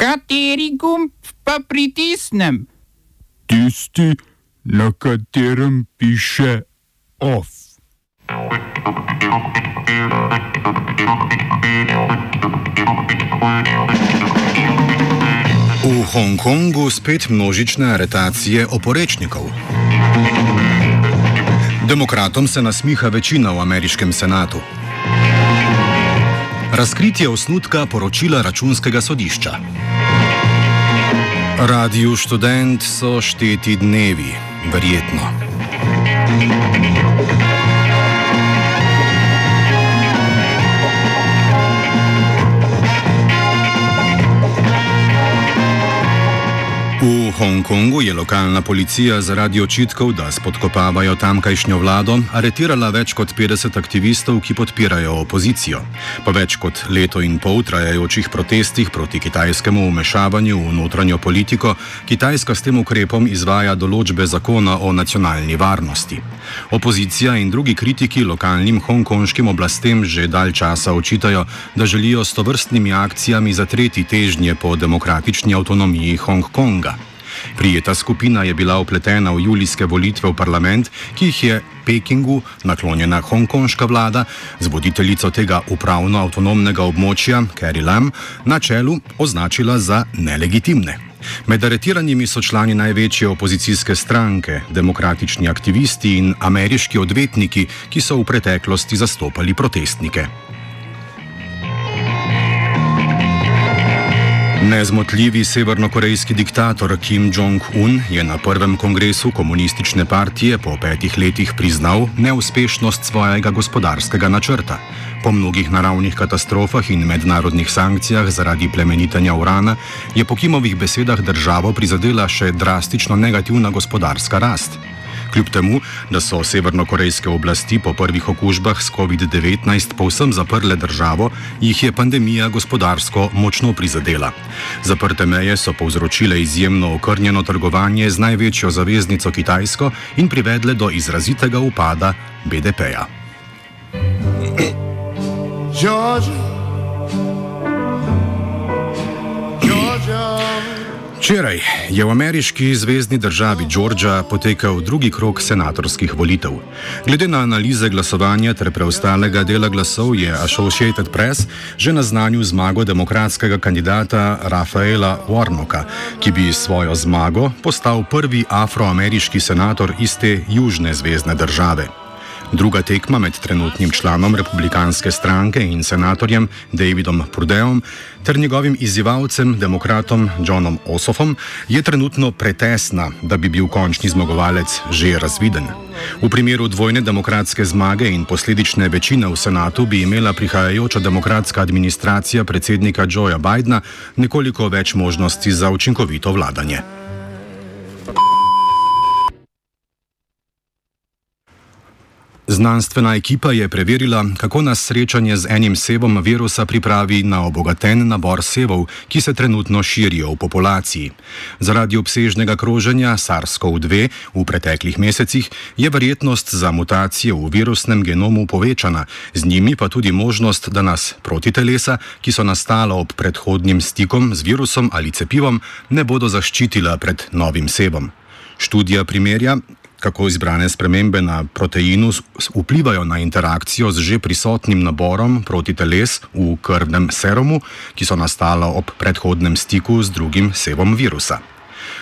Kateri gumb pa pritisnem? Tisti, na katerem piše OF. V Hongkongu spet množične aretacije oporečnikov. Demokratom se nasmiha večina v ameriškem senatu. Razkritje osnutka poročila računskega sodišča. Radiju študent so šteti dnevi, verjetno. Hongkongu je lokalna policija zaradi očitkov, da spodkopavajo tamkajšnjo vlado, aretirala več kot 50 aktivistov, ki podpirajo opozicijo. Po več kot leto in pol trajajočih protestih proti kitajskemu umešavanju v notranjo politiko, Kitajska s tem ukrepom izvaja določbe zakona o nacionalni varnosti. Opozicija in drugi kritiki lokalnim hongkonškim oblastem že dalj časa očitajo, da želijo s tovrstnimi akcijami zatreti težnje po demokratični avtonomiji Hongkonga. Prijeta skupina je bila upletena v julijske volitve v parlament, ki jih je Pekingu naklonjena hongkonška vlada z voditeljico tega upravno-avtonomnega območja, Carrie Lam, na čelu označila za nelegitimne. Med aretiranimi so člani največje opozicijske stranke, demokratični aktivisti in ameriški odvetniki, ki so v preteklosti zastopali protestnike. Nezmotljivi severnokorejski diktator Kim Jong-un je na prvem kongresu komunistične partije po petih letih priznal neuspešnost svojega gospodarskega načrta. Po mnogih naravnih katastrofah in mednarodnih sankcijah zaradi plemenitenja urana je po Kimovih besedah državo prizadela še drastično negativna gospodarska rast. Kljub temu, da so severnokorejske oblasti po prvih okužbah s COVID-19 povsem zaprle državo, jih je pandemija gospodarsko močno prizadela. Zaprte meje so povzročile izjemno okrnjeno trgovanje z največjo zaveznico Kitajsko in privedle do izrazitega upada BDP-ja. Georgia. Včeraj je v ameriški zvezdni državi Georgia potekal drugi krok senatorskih volitev. Glede na analize glasovanja ter preostalega dela glasov je Associated Press že naznanil zmago demokratskega kandidata Rafaela Warnocka, ki bi svojo zmago postal prvi afroameriški senator iz te južne zvezdne države. Druga tekma med trenutnim članom republikanske stranke in senatorjem Davidom Prudeom ter njegovim izzivalcem, demokratom Johnom Osofom, je trenutno pretesna, da bi bil končni zmagovalec že razviden. V primeru dvojne demokratske zmage in posledične večine v senatu bi imela prihajajoča demokratska administracija predsednika Joea Bidna nekoliko več možnosti za učinkovito vladanje. Znanstvena ekipa je preverila, kako nas srečanje z enim sevom virusa pripravi na obogaten nabor sevov, ki se trenutno širijo v populaciji. Zaradi obsežnega kroženja SARS-CoV-2 v preteklih mesecih je verjetnost za mutacije v virusnem genomu povečana, z njimi pa tudi možnost, da nas protitelesa, ki so nastala ob predhodnim stikom z virusom ali cepivom, ne bodo zaščitila pred novim sevom. Študija primerja, kako izbrane spremembe na proteinu vplivajo na interakcijo z že prisotnim naborom protiteles v krvnem serumu, ki so nastala ob predhodnem stiku z drugim sevom virusa.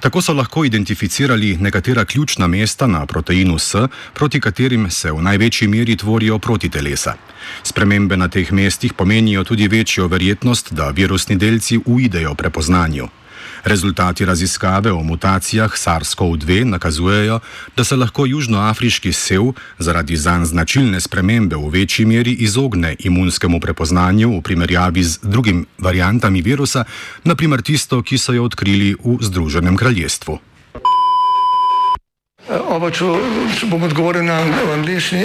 Tako so lahko identificirali nekatera ključna mesta na proteinu S, proti katerim se v največji meri tvorijo protitelesa. Spremembe na teh mestih pomenijo tudi večjo verjetnost, da virusni delci uidejo prepoznanju. Rezultati raziskave o mutacijah SARS-CoV-2 nakazujejo, da se lahko južnoafriški sev zaradi zanj značilne spremembe v večji meri izogne imunskemu prepoznanju v primerjavi z drugimi variantami virusa, naprimer tisto, ki so jo odkrili v Združenem kraljestvu. Oba, če bom odgovoril na angliški.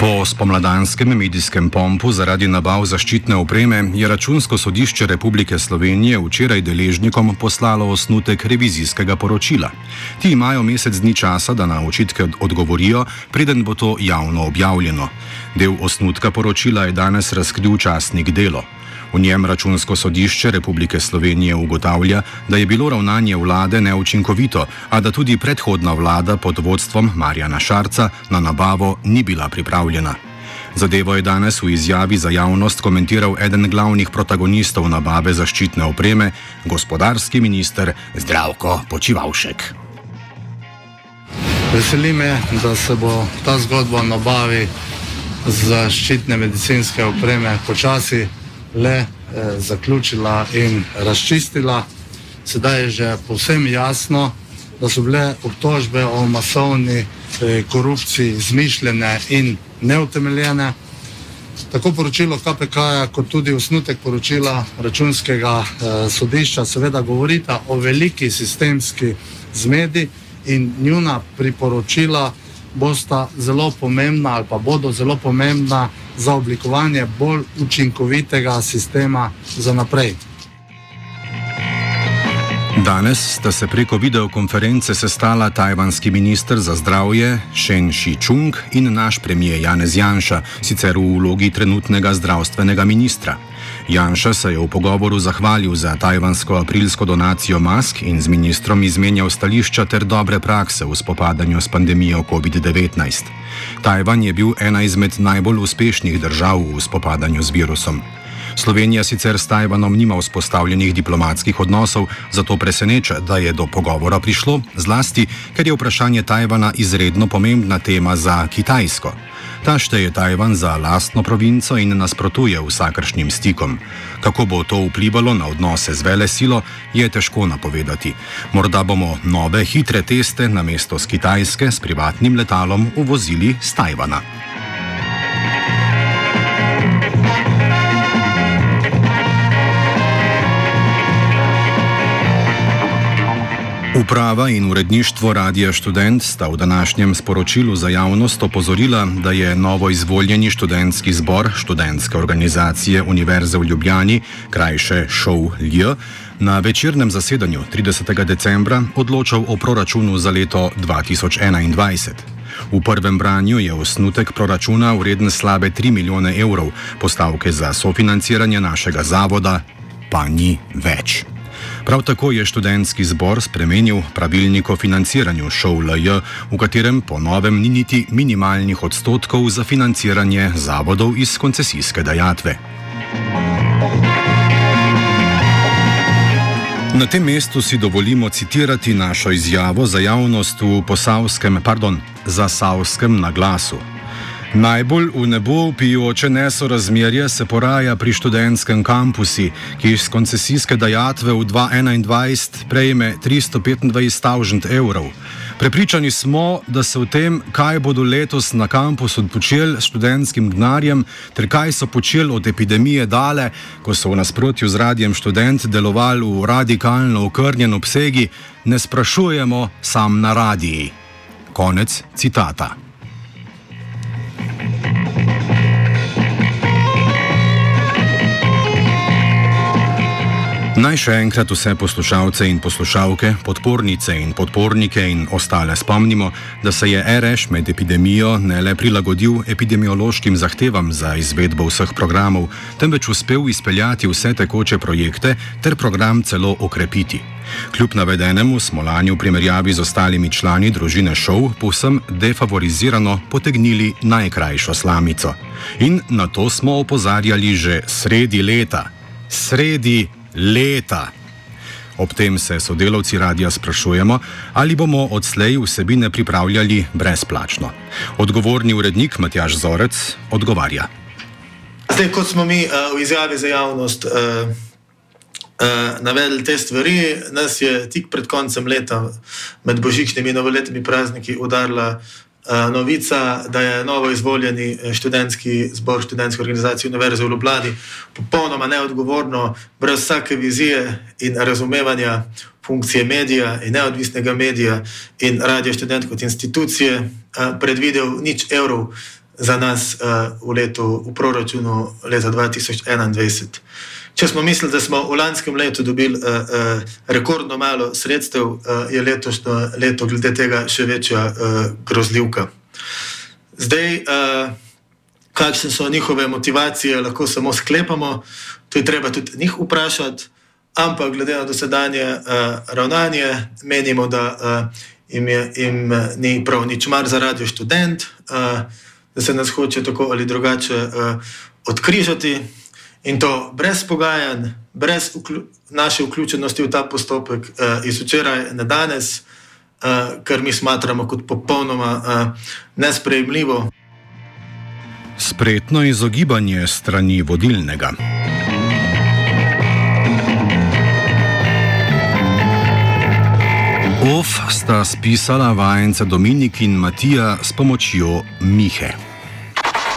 Po spomladanskem medijskem pompu zaradi nabav zaščitne opreme je Računsko sodišče Republike Slovenije včeraj deležnikom poslalo osnutek revizijskega poročila. Ti imajo mesec dni časa, da na očitke od- odgovorijo, preden bo to javno objavljeno. Del osnutka poročila je danes razkril časnik Delo. V njem Računsko sodišče Republike Slovenije ugotavlja, da je bilo ravnanje vlade neučinkovito, a da tudi predhodna vlada pod vodstvom Marjana Šarca na nabavo ni bila pripravljena. Zadevo je danes v izjavi za javnost komentiral eden glavnih protagonistov nabave zaščitne opreme, gospodarski minister Zdravko Počivalšek. Veseli me, da se bo ta zgodba o nabavi zaščitne medicinske opreme počasi le eh, zaključila in razčistila. Sedaj je že povsem jasno, da so bile obtožbe o masovni eh, korupciji izmišljene in neutemeljene. Tako poročilo KPK, kot tudi osnutek poročila računskega eh, sodišča, seveda govorita o veliki sistemski zmedi in njuna priporočila bosta zelo pomembna ali pa bodo zelo pomembna za oblikovanje bolj učinkovitega sistema za naprej. Danes sta se preko videokonference sestala tajvanski minister za zdravje Shen Shi-chung in naš premijer Janez Janša, sicer v vlogi trenutnega zdravstvenega ministra. Janša se je v pogovoru zahvalil za tajvansko aprilsko donacijo mask in z ministrom izmenjal stališča ter dobre prakse v spopadanju s pandemijo COVID-19. Tajvan je bil ena izmed najbolj uspešnih držav v spopadanju z virusom. Slovenija sicer s Tajvanom nima vzpostavljenih diplomatskih odnosov, zato preseneča, da je do pogovora prišlo, zlasti ker je vprašanje Tajvana izredno pomembna tema za Kitajsko. Ta šteje Tajvan za lastno provinco in nasprotuje vsakršnim stikom. Kako bo to vplivalo na odnose z vele silo, je težko napovedati. Morda bomo nove hitre teste na mesto z Kitajske s privatnim letalom uvozili z Tajvana. Uprava in uredništvo Radia Student sta v današnjem sporočilu za javnost opozorila, da je novo izvoljeni študentski zbor študentske organizacije Univerze v Ljubljani, krajše ŠOV LJ, na večernem zasedanju 30. decembra odločal o proračunu za leto 2021. V prvem branju je osnutek proračuna vreden slabe 3 milijone evrov, postavke za sofinanciranje našega zavoda pa ni več. Prav tako je študentski zbor spremenil pravilnik o financiranju ŠOLJ, v katerem po novem ni niti minimalnih odstotkov za financiranje zavodov iz koncesijske dajatve. Na tem mestu si dovolimo citirati našo izjavo za javnost v posavskem, pardon, zasavskem naglasu. Najbolj v nebo pijoče nesorazmerje se poraja pri študentskem kampusu, ki iz koncesijske dajatve v 2021 prejme 325 tavžent evrov. Prepričani smo, da se o tem, kaj bodo letos na kampusu počeli s študentskim gnarjem, ter kaj so počeli od epidemije dale, ko so v nasprotju z radijem študent delovali v radikalno okrnjen obsegi, ne sprašujemo sam na radiji. Konec citata. Naj še enkrat vse poslušalce in poslušalke, podpornice in podpornike in ostale spomnimo, da se je RŠ med epidemijo ne le prilagodil epidemiološkim zahtevam za izvedbo vseh programov, temveč uspel izpeljati vse tekoče projekte ter program celo okrepiti. Kljub navedenemu smo lani v primerjavi z ostalimi člani družine šov povsem defavorizirano potegnili najkrajšo slamico. In na to smo opozarjali že sredi leta. Sredi leta. Ob tem se sodelavci radia sprašujemo, ali bomo odslej vsebine pripravljali brezplačno. Odgovorni urednik Matjaš Zorec odgovarja. Zdaj, kot smo mi uh, v izjavi za javnost uh, uh, navedli te stvari, nas je tik pred koncem leta, med božičnimi in novoletnimi prazniki, udarila uh, novica, da je novo izvoljeni študentski zbor študentske organizacije Univerze v Ljubljani popolnoma neodgovorno, brez vsake vizije in razumevanja funkcije medija in neodvisnega medija in radio študent kot institucije uh, predvidel nič evrov za nas v, letu, v proračunu leta 2021. Če smo mislili, da smo v lanskem letu dobili uh, uh, rekordno malo sredstev, uh, je letošnje leto glede tega še večja uh, grozljivka. Zdaj, uh, kakšne so njihove motivacije, lahko samo sklepamo, to je treba tudi njih vprašati, ampak glede na dosedanje uh, ravnanje, menimo, da uh, jim, je, jim ni prav nič mar za radio študent. Uh, da se nas hoče tako ali drugače uh, odkrižati in to brez pogajanj, brez vklju naše vključenosti v ta postopek uh, iz včeraj na danes, uh, kar mi smatramo kot popolnoma uh, nesprejemljivo. Spretno izogibanje strani vodilnega. OF sta spisala vajenca Dominik in Matija s pomočjo Mihe.